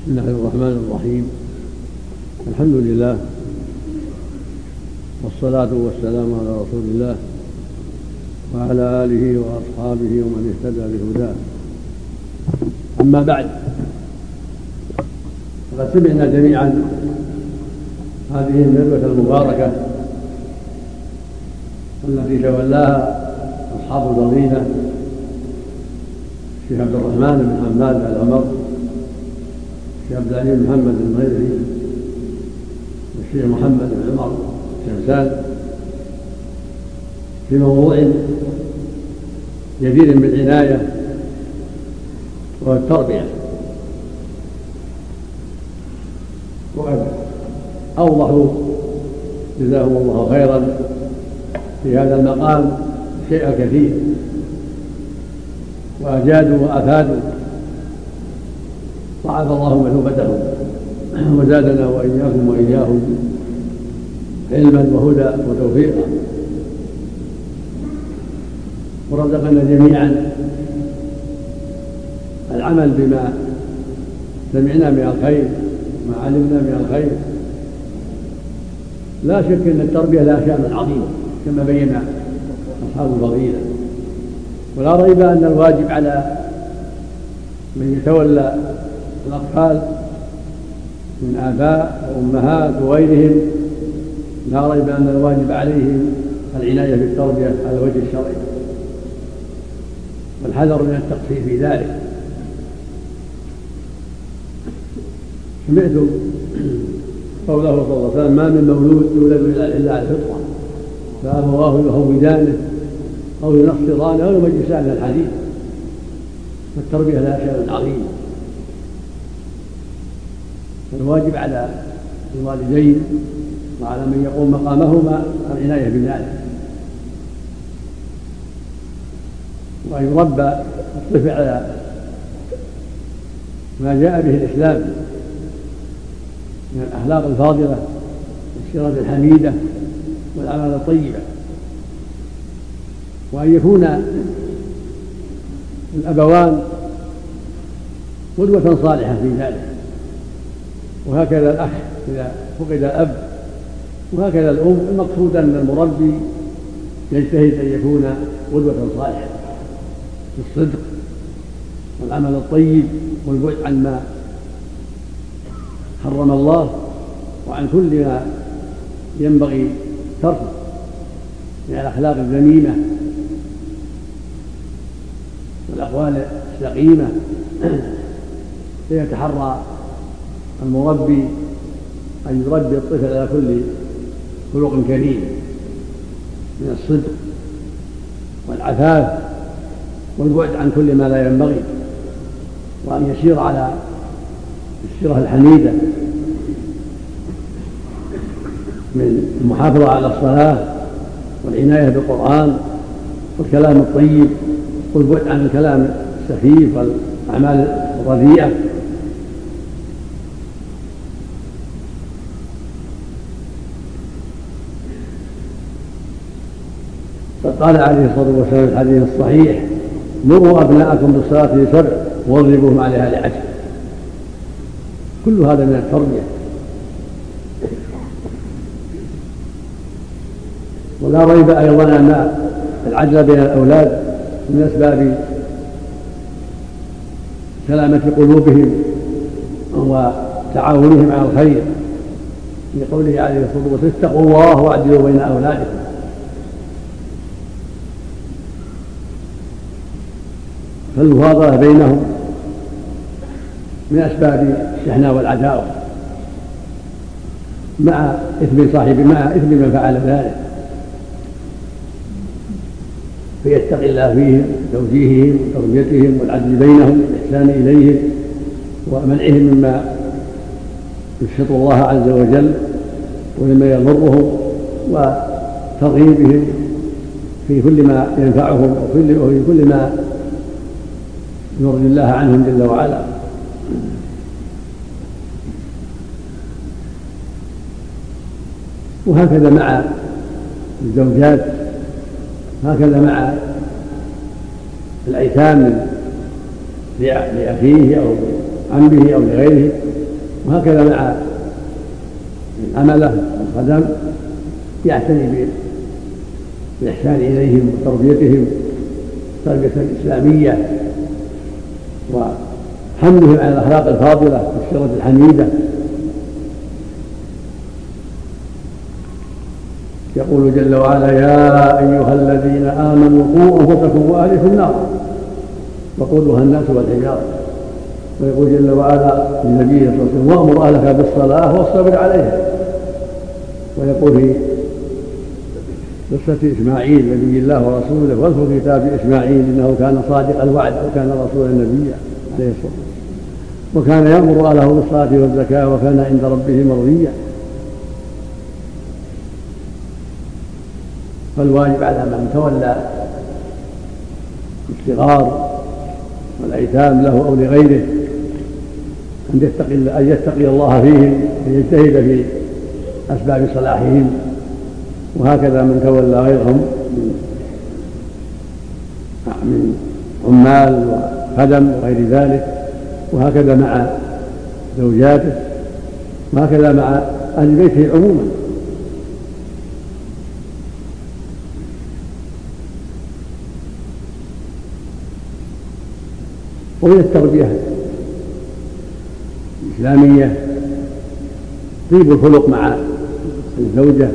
بسم الله الرحمن الرحيم. الحمد لله والصلاة والسلام على رسول الله وعلى آله وأصحابه ومن اهتدى بهداه. أما بعد فقد سمعنا جميعا هذه الندوة المباركة التي تولاها أصحاب الفضيلة الشيخ عبد الرحمن بن حماد العمر عبد العليم محمد المغيري والشيخ محمد بن عمر شمسان في موضوع جدير بالعناية وهو التربية وقد أوضحوا جزاهم الله خيرا في هذا المقام شيء كثير وأجادوا وأفادوا ضاعف الله مثوبتهم وزادنا وإياكم وإياهم علما وهدى وتوفيقا. ورزقنا جميعا العمل بما سمعنا من الخير ما علمنا من الخير. لا شك أن التربية لها شأن عظيم كما بين أصحاب الفضيلة. ولا ريب أن الواجب على من يتولى الأطفال من آباء وأمهات وغيرهم لا ريب أن الواجب عليهم العناية بالتربية على الوجه الشرعي. والحذر من التقصير في ذلك. سمعتم قوله صلى الله عليه وسلم ما من مولود يولد الا على الفطرة. فابواه يهودانه أو ينصرانه أو يمجسانه الحديث. فالتربية لها شان عظيم. فالواجب على الوالدين وعلى من يقوم مقامهما العناية بذلك. وأن يربى الطفل على ما جاء به الإسلام من الأخلاق الفاضلة والسيرة الحميدة والأعمال الطيبة. وأن يكون الأبوان قدوة صالحة في ذلك. وهكذا الأخ إذا فقد الأب وهكذا الأم المقصود أن المربي يجتهد أن يكون قدوة صالحة في الصدق والعمل الطيب والبعد عن ما حرم الله وعن كل ما ينبغي تركه من الأخلاق الذميمة والأقوال السقيمة. ليتحرى المربي أن يربي الطفل على كل خلق كريم من الصدق والعفاف والبعد عن كل ما لا ينبغي وأن يسير على السيرة الحميدة من المحافظة على الصلاة والعناية بالقرآن والكلام الطيب والبعد عن الكلام السخيف والأعمال الرديئة قال عليه الصلاة والسلام في الحديث الصحيح مروا أبناءكم بالصلاة لسبع واضربوهم عليها لعشر كل هذا من التربية. ولا ريب أيضا أن العدل بين الأولاد من أسباب سلامة قلوبهم وتعاونهم على الخير. في قوله عليه الصلاة والسلام اتقوا الله واعدلوا بين أولادكم. فالمفاضلة بينهم من أسباب الشحناء والعداوة مع إثم صاحب مع إثم من فعل ذلك. فيتقي الله فيهم توجيههم وتربيتهم والعدل بينهم والإحسان إليهم ومنعهم مما يسخط الله عز وجل ومما يضرهم وترغيبهم في كل ما ينفعهم وفي كل ما يرضي الله عنهم جل وعلا. وهكذا مع الزوجات هكذا مع الأيتام لأخيه أو عمه أو لغيره وهكذا مع العملة والخدم يعتني بالإحسان إليهم وتربيتهم تربية إسلامية. وحملهم على الأخلاق الفاضلة والسيرة الحميدة. يقول جل وعلا يا أيها الذين آمنوا قوا أنفسكم وأهلكم نارا وقودها الناس والحجارة. ويقول جل وعلا للنبي صلى الله عليه وسلم وأمر أهلك بالصلاة واصطبر عليها. ويقول في قصة إسماعيل نبي الله ورسوله واذكر كتاب إسماعيل إنه كان صادق الوعد وكان رسولا نبيا عليه الصلاة والسلام. وكان يأمر أهله بالصلاة والزكاة وكان عند ربه مرضيا. فالواجب على من تولى الصغار والأيتام له أو لغيره أن يتقي أن يتقي الله فيهم ويجتهد في أسباب صلاحهم. وهكذا من تولى غيرهم من عمال وخدم وغير ذلك وهكذا مع زوجاته وهكذا مع أهل بيته عموما. ومن التربية الإسلامية طيب الخلق مع الزوجة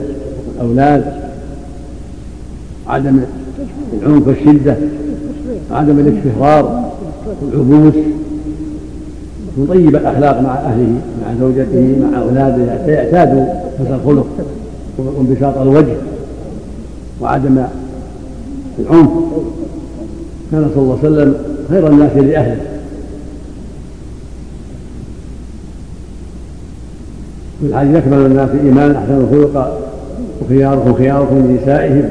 والأولاد عدم العنف والشدة عدم الاستفرار والعبوس. وطيب الأخلاق مع أهله مع زوجته مع أولاده حتى يعتادوا حسن الخلق وانبساط الوجه وعدم العنف. كان صلى الله عليه وسلم خير الناس لأهله. في الحديث أكمل الناس إيمانا أحسن الخلق. وخياركم خياركم لنسائهم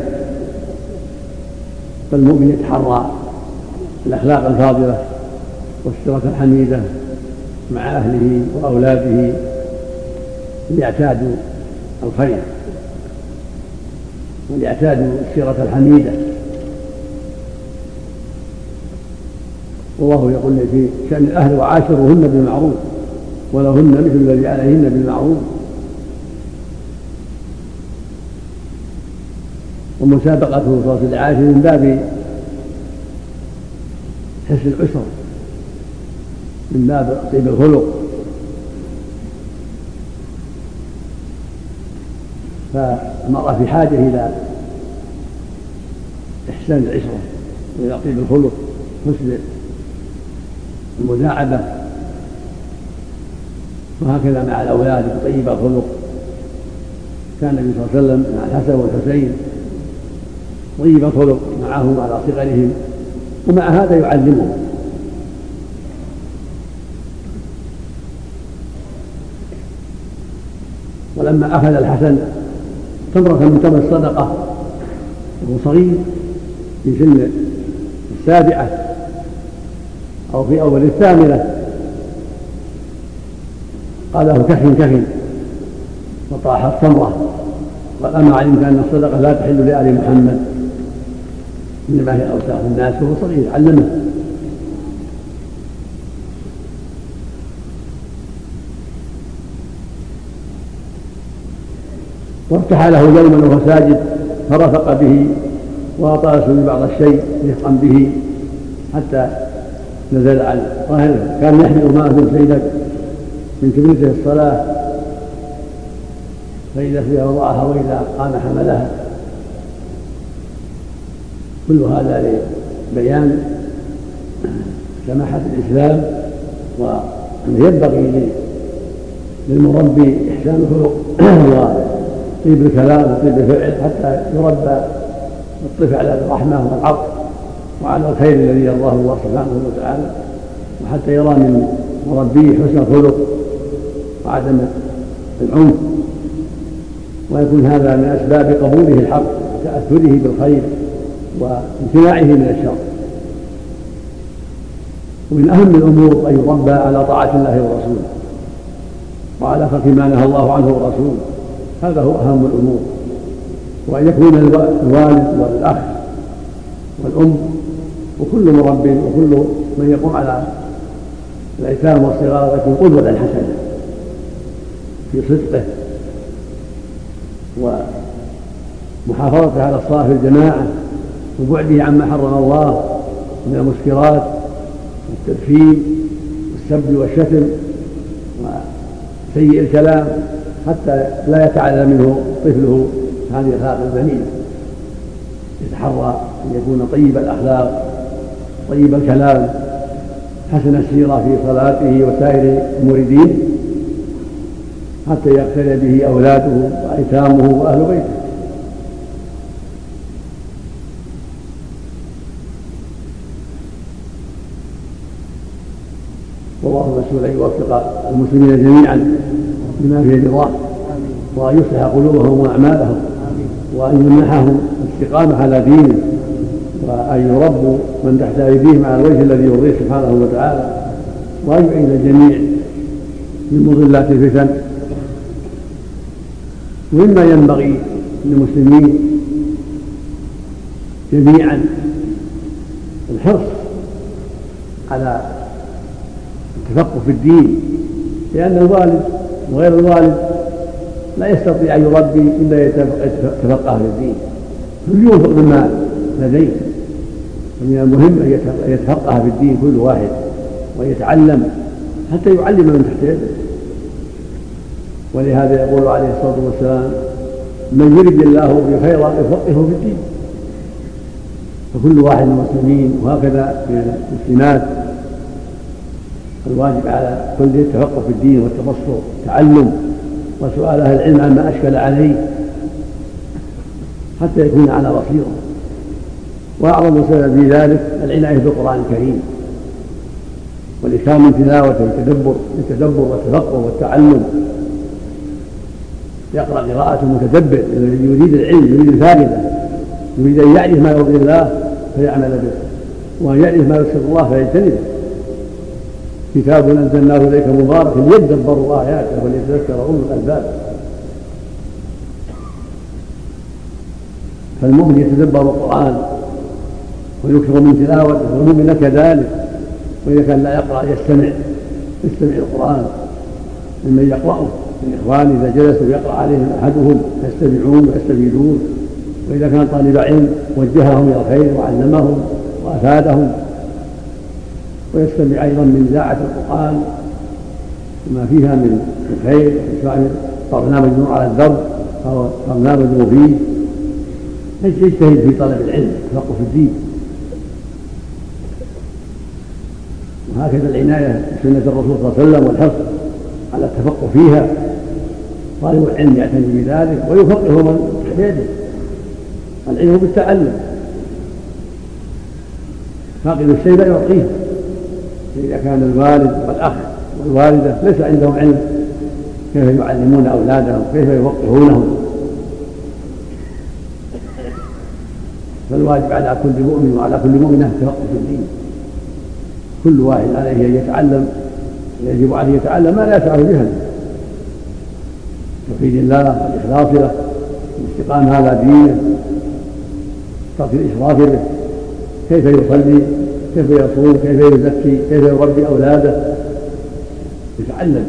فالمؤمن يتحرى الأخلاق الفاضلة والسيرة الحميدة مع أهله وأولاده ليعتادوا الخير وليعتادوا السيرة الحميدة. والله يقول في شأن الأهل وعاشروهن بالمعروف ولهن مثل الذي عليهن بالمعروف. ومسابقته الله عليه وسلم من باب حسن العسر من باب طيب الخلق. فالمرأة في حاجة إلى إحسان العشرة وإلى طيب الخلق حسن المداعبة وهكذا مع الأولاد طيب الخلق. كان النبي صلى الله عليه وسلم مع الحسن والحسين طيب الخلق معهم على صغرهم ومع هذا يعلمهم. ولما أخذ الحسن تمرة من تمر الصدقة وهو صغير في سن السابعة أو في أول الثامنة قال له كفن كفن. وطاحت تمرة قال أما علمت أن الصدقة لا تحل لآل محمد. إنما هي أوساخ الناس وهو صغير علمه. وارتحى له يوما وهو ساجد فرفق به وأطال بعض الشيء رفقا به حتى نزل عن ظاهره كان يحمل بن سيدك من كبرته الصلاة فإذا فيها وضعها وإذا قام حملها كل هذا لبيان سماحة الإسلام وأنه ينبغي للمربي إحسان الخلق وطيب الكلام وطيب الفعل حتى يربى الطفل على الرحمة والعطف وعلى الخير الذي يرضاه الله سبحانه وتعالى وحتى يرى من مربيه حسن الخلق وعدم العنف. ويكون هذا من أسباب قبوله الحق وتأثره بالخير. وامتناعه من الشر. ومن أهم الأمور ان يربى على طاعة الله ورسوله. وعلى ترك ما نهى الله عنه ورسوله. هذا هو أهم الأمور. وأن يكون الوالد والأخ والأم وكل مرب وكل من يقوم على الايتام والصغار يكون قدوة حسنة في صدقه ومحافظته على الصلاة في الجماعة. وبعده عما حرم الله من المسكرات والتدخين والسب والشتم وسيء الكلام حتى لا يتعلم منه طفله هذه الأخلاق البنيه يتحرى أن يكون طيب الأخلاق طيب الكلام حسن السيرة في صلاته وسائر أمور حتى يقتدي به أولاده وأيتامه وأهل بيته. المسؤول ان يوفق المسلمين جميعا بما فيه رضاه وان يصلح قلوبهم وأعمالهم وان يمنحهم الاستقامة على دينه وأن يربوا من تحت أيديهم على الوجه الذي يرضيه سبحانه وتعالى وان يعين الجميع من مضلات الفتن. ومما ينبغي للمسلمين جميعا الحرص على التفقه في الدين لأن الوالد وغير الوالد لا يستطيع أن يربي إلا يتفقه في الدين. ينفق مما لديه ومن المهم أن يتفقه في الدين كل واحد ويتعلم حتى يعلم من تحت يده. ولهذا يقول عليه الصلاة والسلام من يرد الله به خيرا يفقهه في الدين. فكل واحد من المسلمين وهكذا من المسلمات الواجب على كل يتفقه في الدين والتبصر والتعلم وسؤال أهل العلم عما أشكل عليه حتى يكون على بصيرة. وأعظم سبب في ذلك العناية بالقرآن الكريم والاكثار من تلاوته والتدبر التدبر والتفقه والتعلم. يقرأ قراءة متدبر يريد العلم يريد الفائدة يريد أن يعرف ما يرضي الله فيعمل به وأن يعرف ما يسر الله فيجتنبه. كتاب أنزلناه إليك مبارك ليدبروا آياته وليتذكر أولو الألباب. فالمؤمن يتدبر القرآن ويكثر من تلاوته والمؤمن كذلك وإذا كان لا يقرأ يستمع يستمع القرآن ممن يقرأه من إخوانه إذا جلسوا يقرا عليهم أحدهم يستمعون ويستفيدون. وإذا كان طالب علم وجههم إلى الخير وعلمهم وأفادهم. ويستمع أيضا من إذاعة القرآن وما فيها من الخير برنامج نور على الدرب أو برنامج مفيد يجتهد في طلب العلم التفقه في الدين؟ وهكذا العناية بسنة الرسول صلى الله عليه وسلم والحرص على التفقه فيها. طالب العلم يعتني بذلك ويفقه من بيده. العلم بالتعلم. فاقد الشيء لا يعطيه. إذا كان الوالد والأخ والوالدة ليس عندهم علم كيف يعلمون أولادهم؟ كيف يوقفونهم؟ فالواجب على كل مؤمن وعلى كل مؤمنة التفقه في الدين. كل واحد عليه أن يتعلم يجب عليه يتعلم ما لا يفعل جهلا توحيد الله والإخلاص له والاستقامة على دينه ترك الإشراك به. كيف يصلي؟ كيف يصوم كيف يزكي كيف يربي أولاده. يتعلم.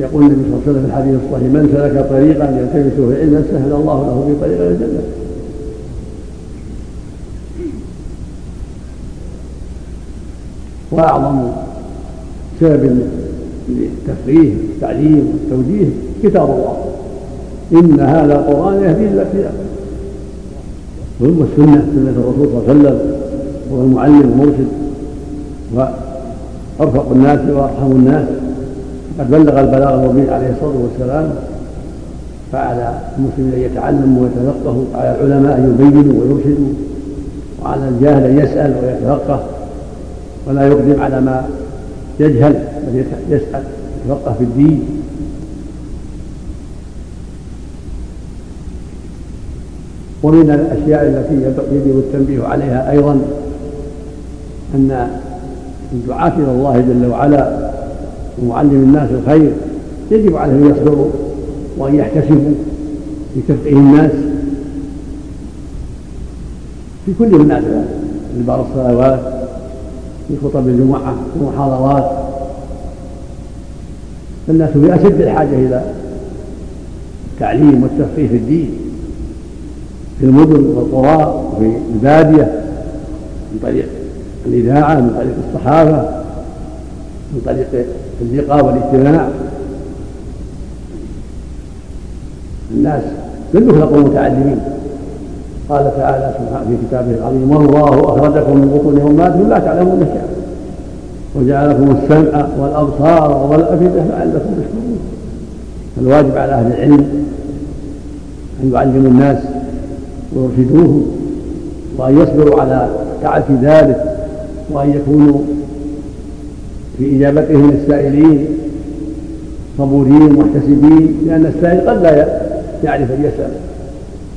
يقول النبي صلى الله عليه وسلم في الحديث الصحيح من سلك طريقا يلتمس فيه علما سهل الله له في طريق الجنة. وأعظم سبب للتفقيه والتعليم والتوجيه كتاب الله. إن هذا القرآن يهدي التي والسنة سنة الرسول صلى الله عليه وسلم هو المعلم المرشد وأرفق الناس وأرحم الناس. قد بلغ البلاغ المبين عليه الصلاة والسلام فعلى المسلم أن يتعلم ويتفقه وعلى العلماء أن يبينوا ويرشدوا وعلى الجاهل أن يسأل ويتفقه ولا يقدم على ما يجهل بل يسأل يتفقه في الدين. ومن الأشياء التي يجب التنبيه عليها أيضا أن الدعاة إلى الله جل وعلا ومعلم الناس الخير يجب عليهم أن يصبروا وأن يحتسبوا في تفقيه الناس في كل مناسبة في بعض الصلوات في خطب الجمعة في المحاضرات. فالناس في أشد الحاجة إلى التعليم والتفقيه في الدين. في المدن والقرى وفي البادية من طريق الإذاعة من طريق الصحافة من طريق اللقاء والاجتماع. الناس لم يخلقوا متعلمين. قال تعالى في كتابه العظيم والله أخرجكم من بطون أمهاتكم لا تعلمون شيئا وجعلكم السمع والأبصار والأفئدة لعلكم تشكرون. فالواجب على أهل العلم أن يعلموا الناس ويرشدوهم وأن يصبروا على تعب ذلك وأن يكونوا في إجابتهم للسائلين صبورين محتسبين لأن السائل قد لا يعرف أن يسأل.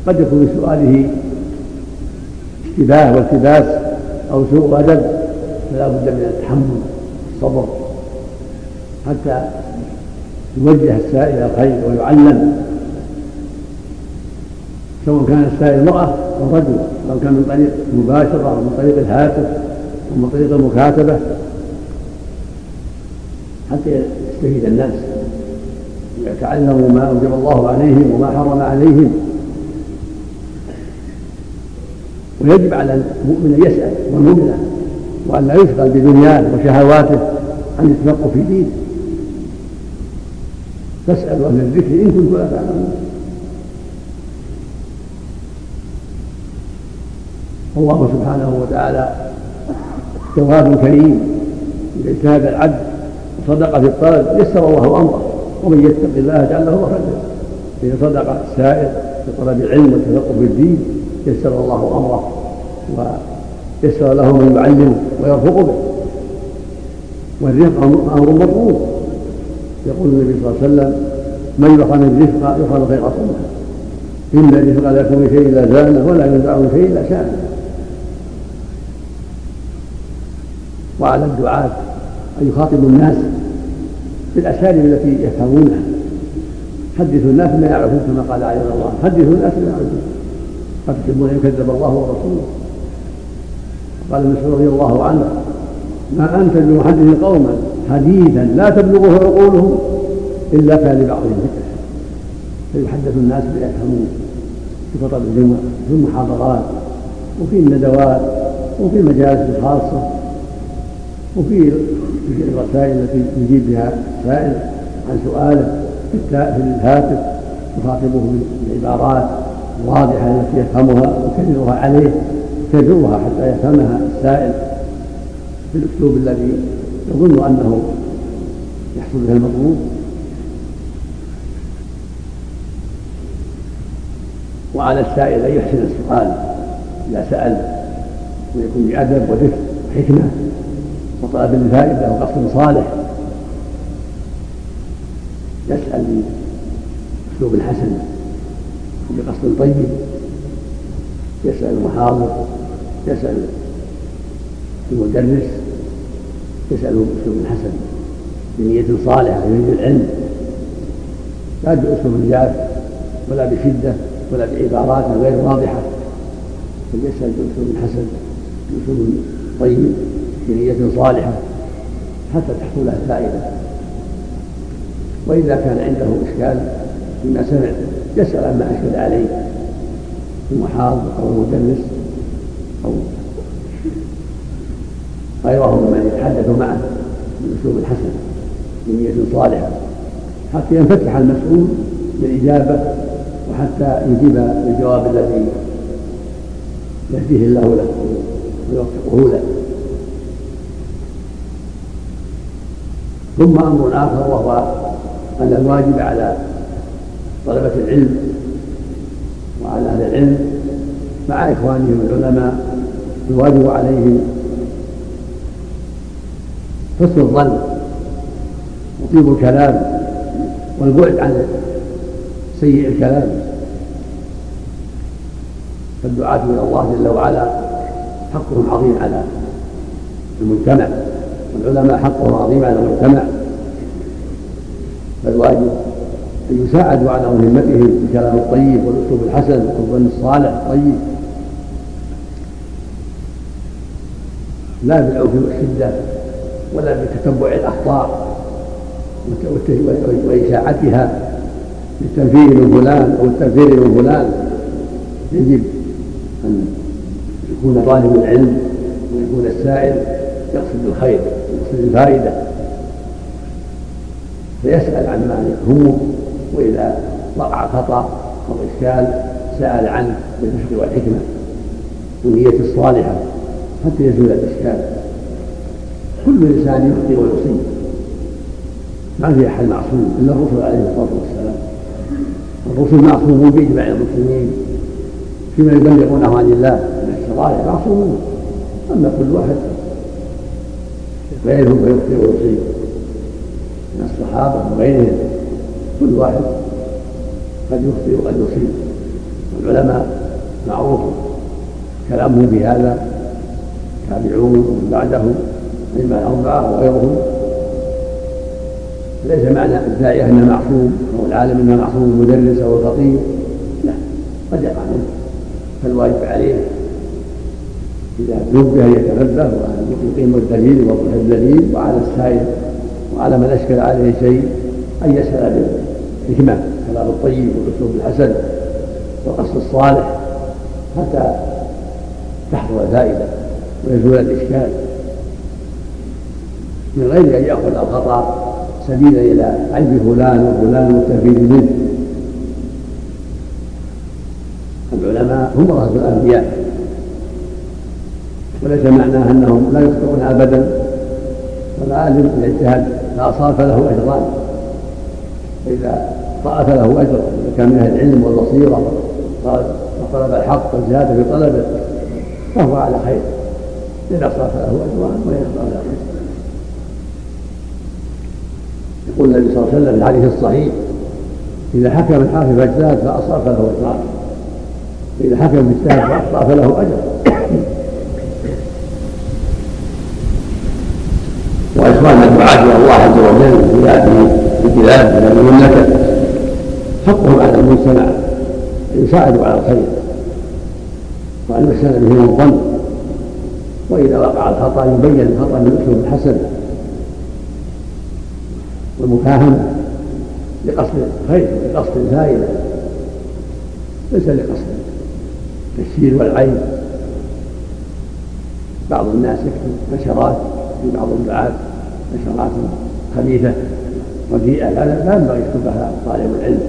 قد يكون سؤاله اشتباه والتباس أو سوء أدب فلا بد من التحمل والصبر حتى يوجه السائل الخير ويعلم. سواء كان السائل امراه أو رجل أو كان من طريق المباشره أو من طريق الهاتف أو من طريق المكاتبة. حتى يستفيد الناس ويتعلموا ما أوجب الله عليهم وما حرم عليهم. ويجب على المؤمن أن يسأل والمؤمنه وأن لا يشغل بدنياه وشهواته عن التفقه في دينه. فاسألوا أهل الذكر إن كنتم لا تعلمون. الله سبحانه وتعالى جواب كريم اذا اجتهد العبد وصدق في الطلب يسر الله أمره ومن يتق الله يجعل له مخرجا. إذا صدق السائل في طلب العلم والتفقه في الدين يسر الله أمره ويسر له من يعلمه ويرفق به. والرفق أمر مطلوب. يقول النبي صلى الله عليه وسلم من يخان الرفق يخان خير صنعه إن الرفق لا يكون شيء إلا زانه ولا ينزع من شيء إلا شانه. وعلى الدعاة أن يخاطبوا الناس بالأساليب التي يفهمونها. حدثوا الناس ما يعرفون كما قال عليه الله حدثوا الناس ما يعرفون. قد تحبون إن يكذب الله ورسوله. قال مسعود رضي الله عنه ما أنت بمحدث قوما حديثا لا تبلغه عقولهم إلا كان لبعضهم فتنه فيحدث الناس بما يفهمون في خطب الجمعة في المحاضرات وفي الندوات وفي المجالس الخاصة. وفي الرسائل التي يجيب بها السائل عن سؤاله في الهاتف يخاطبه بالعبارات الواضحة التي يفهمها ويكررها عليه يكررها حتى يفهمها السائل بالأسلوب الذي يظن أنه يحصل به المطلوب. وعلى السائل أن يحسن السؤال إذا سأل ويكون بأدب ودفء وحكمة. وطلب الفائدة وقصد صالح يسأل بأسلوب حسن بقصد طيب يسأل المحاضر. يسأل المدرس. يسأله بأسلوب حسن بنية صالحة يريد العلم. لا بأسلوب جاف ولا بشدة ولا بعبارات غير واضحة. بل يسأل بأسلوب حسن بأسلوب طيب. بنية صالحة حتى تحصل له الفائدة وإذا كان عنده إشكال فيما سمع يسأل عما أشكل عليه المحاضر أو المدرس أو غيره ممن يتحدث معه بالأسلوب الحسن بنية صالحة حتى ينفتح المسؤول بالإجابة وحتى يجيب بالجواب الذي يهديه الله له ويوفقه له. ثم أمر آخر وهو أن الواجب على طلبة العلم وعلى أهل العلم مع إخوانهم العلماء الواجب عليهم حسن الظن وطيب الكلام والبعد عن سيء الكلام. فالدعاة إلى الله جل وعلا حقهم عظيم على المجتمع. والعلماء حقهم عظيم على المجتمع. فالواجب أن يساعدوا على مهمتهم بالكلام الطيب والأسلوب الحسن والظن الصالح. الطيب لا بالعنف والشدة ولا بتتبع الأخطاء وإشاعتها بالتنفير من فلان أو التنفير من فلان. يجب أن يكون طالب العلم ويكون السائل يقصد الخير يقصد الفائدة. فيسأل عن ما يهمه وإذا وقع خطأ أو إشكال سأل عنه بالرفق والحكمة والنية الصالحة حتى يزول الإشكال. كل إنسان يخطئ ويصيب. ما في أحد معصوم إلا الرسل عليه الصلاة والسلام. الرسل معصومون بإجماع المسلمين فيما يبلغونه عن الله من الشرائع معصومون. أما كل واحد غيرهم فيخطئ ويصيب من الصحابة وغيرهم كل واحد قد يخطئ وقد يصيب. والعلماء معروف كلامهم في هذا تابعون ومن بعدهم الأئمة الأربعة وغيرهم. ليس معنى الداعية أنه معصوم أو العالم أنه معصوم المدرس أو الخطيب لا قد يقع منه. فالواجب عليه إذا نبه يتنبه يقيم الدليل ويوضح الدليل وعلى السائل وعلى من أشكل عليه شيء أن يسأل بالحكمة الكلام الطيب والأسلوب الحسن والقصد الصالح حتى تحصل الفائدة ويزول الإشكال. من غير أن يأخذ الخطأ سبيلا إلى عيب فلان وفلان والتنفيذ منه. العلماء هم ورثة الأنبياء. وليس معناه أنهم لا يخطئون أبدا. فالعالم إذا اجتهد فأصاب فله أجران فإذا طاعة فله أجر إذا كان من أهل العلم والبصيرة وطلب الحق والجهاد في طلبه فهو على خير. إذا أصاب فله أجران وإن أخطأ فله يقول النبي صلى الله عليه وسلم في الحديث الصحيح إذا حكم الحاكم فاجتهد فأصاب فله أجران إذا حكم باجتهاد فأخطأ فله أجر وإخوان الدعاة إلى في هذه البلاد من المملكة حقهم على المجتمع أن يساعدوا على الخير وأن يحسن بهم الظن وإذا وقع الخطأ يبين الخطأ بالأسلوب الحسن والمفاهمة لقصد الخير لقصد الفائدة ليس لقصد التشهير والعيب بعض الناس يكتب نشرات في بعض الدعاة نشرات خبيثة رديئة لا ينبغي يكتبها طالب العلم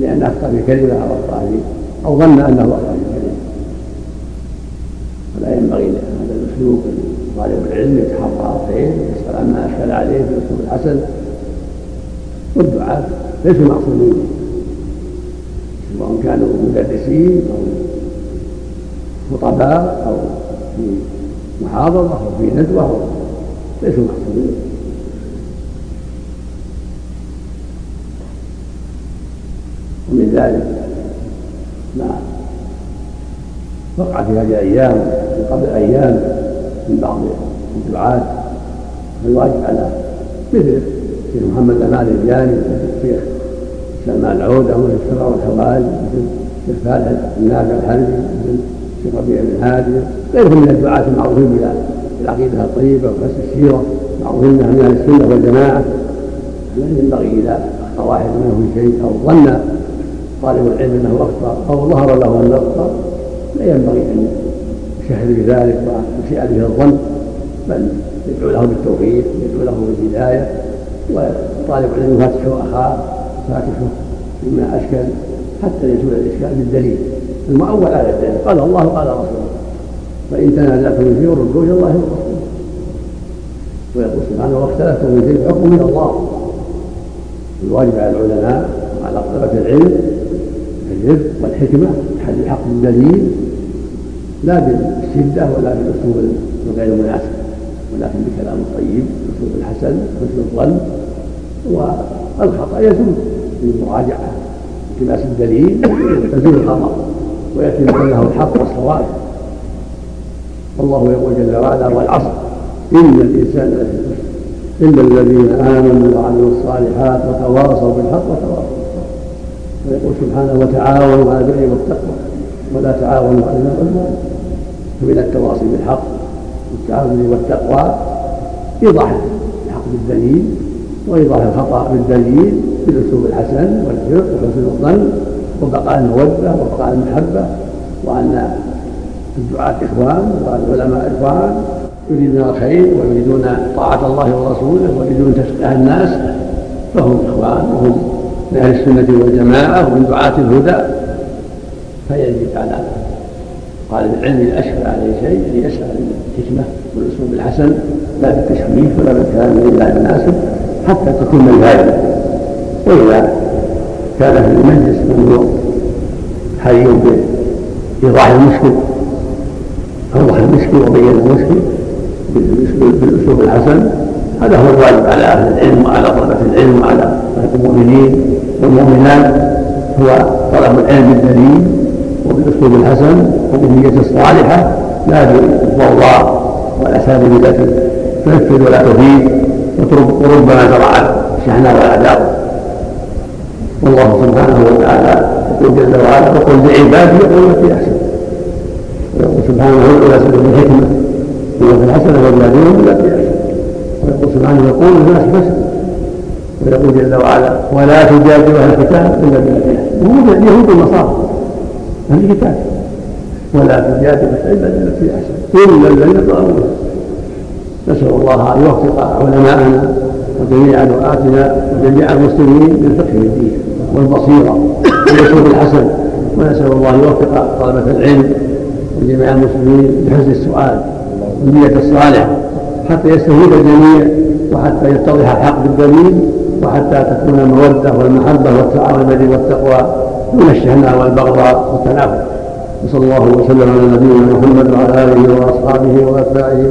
لأن أخطأ في كلمة أو أخطأ في أو ظن أنه أخطأ في كلمة فلا ينبغي هذا الأسلوب. طالب العلم يتحرى الخير يسأل عما أشكل عليه بالأسلوب الحسن. والدعاة ليسوا معصومين. سواء كانوا مدرسين أو خطباء أو في محاضرة أو في ندوة ليسوا معصومين. ومن ذلك ما وقع في هذه الأيام من قبل أيام من بعض الدعاة الواجب على مثل الشيخ محمد أمان الجاني مثل الشيخ سلمان العودة مثل الشرع والحوالي مثل الشيخ فالح النافع الحربي مثل الشيخ ربيع بن هادي غيرهم من الدعاة المعروفين بالعقيدة الطيبة وحسن السيرة معروفين من أهل السنة والجماعة. لا ينبغي إذا أخطأ واحد منهم شيء أو ظن طالب العلم أنه أخطأ أو ظهر له أنه أخطأ لا ينبغي أن يشهد بذلك ويسيء به الظن بل يدعو له بالتوفيق يدعو له بالهداية. وطالب العلم يفتح أخاه فاتحه مما أشكل حتى يزول الإشكال بالدليل. المؤول على الدليل. قال الله قال رسوله فإن تنازعتم فيه ردوا إلى الله والرسول ويقول سبحانه واختلفتم من شيء حكم من الله. الواجب على العلماء وعلى طلبة العلم بالرفق والحكمة الحق بالدليل لا بالشدة ولا بالأسلوب الغير المناسب ولكن بكلام طيب الأسلوب الحسن حسن الظن والخطأ يزول بالمراجعة التماس الدليل يزول الخطأ ويأتي له الحق والصواب. والله يقول جل وعلا والعصر إن الإنسان لفي خسر إلا الذين آمنوا وعملوا الصالحات وتواصوا بالحق وتواصوا ويقول سبحانه وتعاونوا على البر والتقوى ولا تعاونوا على والعدوان فمن التواصي بالحق والتعاون والتقوى إيضاح الحق بالدليل وإيضاح الخطأ بالدليل بالأسلوب الحسن والحفظ وحسن الظن وبقاء المودة وبقاء المحبة وأن الدعاة إخوان والعلماء إخوان يريدون الخير ويريدون طاعة الله ورسوله ويريدون تفقه الناس فهم إخوان وهم من أهل السنة والجماعة ومن دعاة الهدى. فيجب على طالب العلم إذا أشكل عليه شيء أن يسأل بالحكمة والأسلوب الحسن لا بالتشويش ولا بالكلام إلا المناسب حتى تكون الفائدة وإذا كان في المجلس من هو حي بإيضاح المشكل أوضح المشكل وبين المشكل بالأسلوب الحسن هذا هو الواجب على أهل العلم وعلى طلبة العلم وعلى المؤمنين والمؤمنات هو طلب العلم بالدليل وبالأسلوب الحسن وبالنية الصالحة لا بالضوضاء والأساليب التي تنفذ ولا تفيد وربما زرعت شحناء والعداوة والله سبحانه وتعالى يقول جل وعلا وقل لعبادي يقول في أحسن ويقول سبحانه وتعالى سبب الحكمة في الحسنة والذين لا ويقول سبحانه يقول الناس فسد ويقول جل وعلا ولا تجادل أهل الكتاب إلا بالتي وهم اليهود والنصارى أهل الكتاب ولا تجادل إلا بالتي احسن إلا الذين ظلموا. نسأل الله أن يوفق علماءنا وجميع دعاتنا وجميع المسلمين للفقه في الدين والبصيرة والأسلوب الحسن. ونسأل الله أن يوفق طلبة العلم وجميع المسلمين بحسن السؤال والنية الصالحة. حتى يستفيد الجميع وحتى يتضح الحق بالدليل وحتى تكون المودة والمحبة والتعاون والتقوى دون الشحناء والبغضاء والتنافر وصلى الله وسلم على نبينا محمد وعلى آله وأصحابه وأتباعه.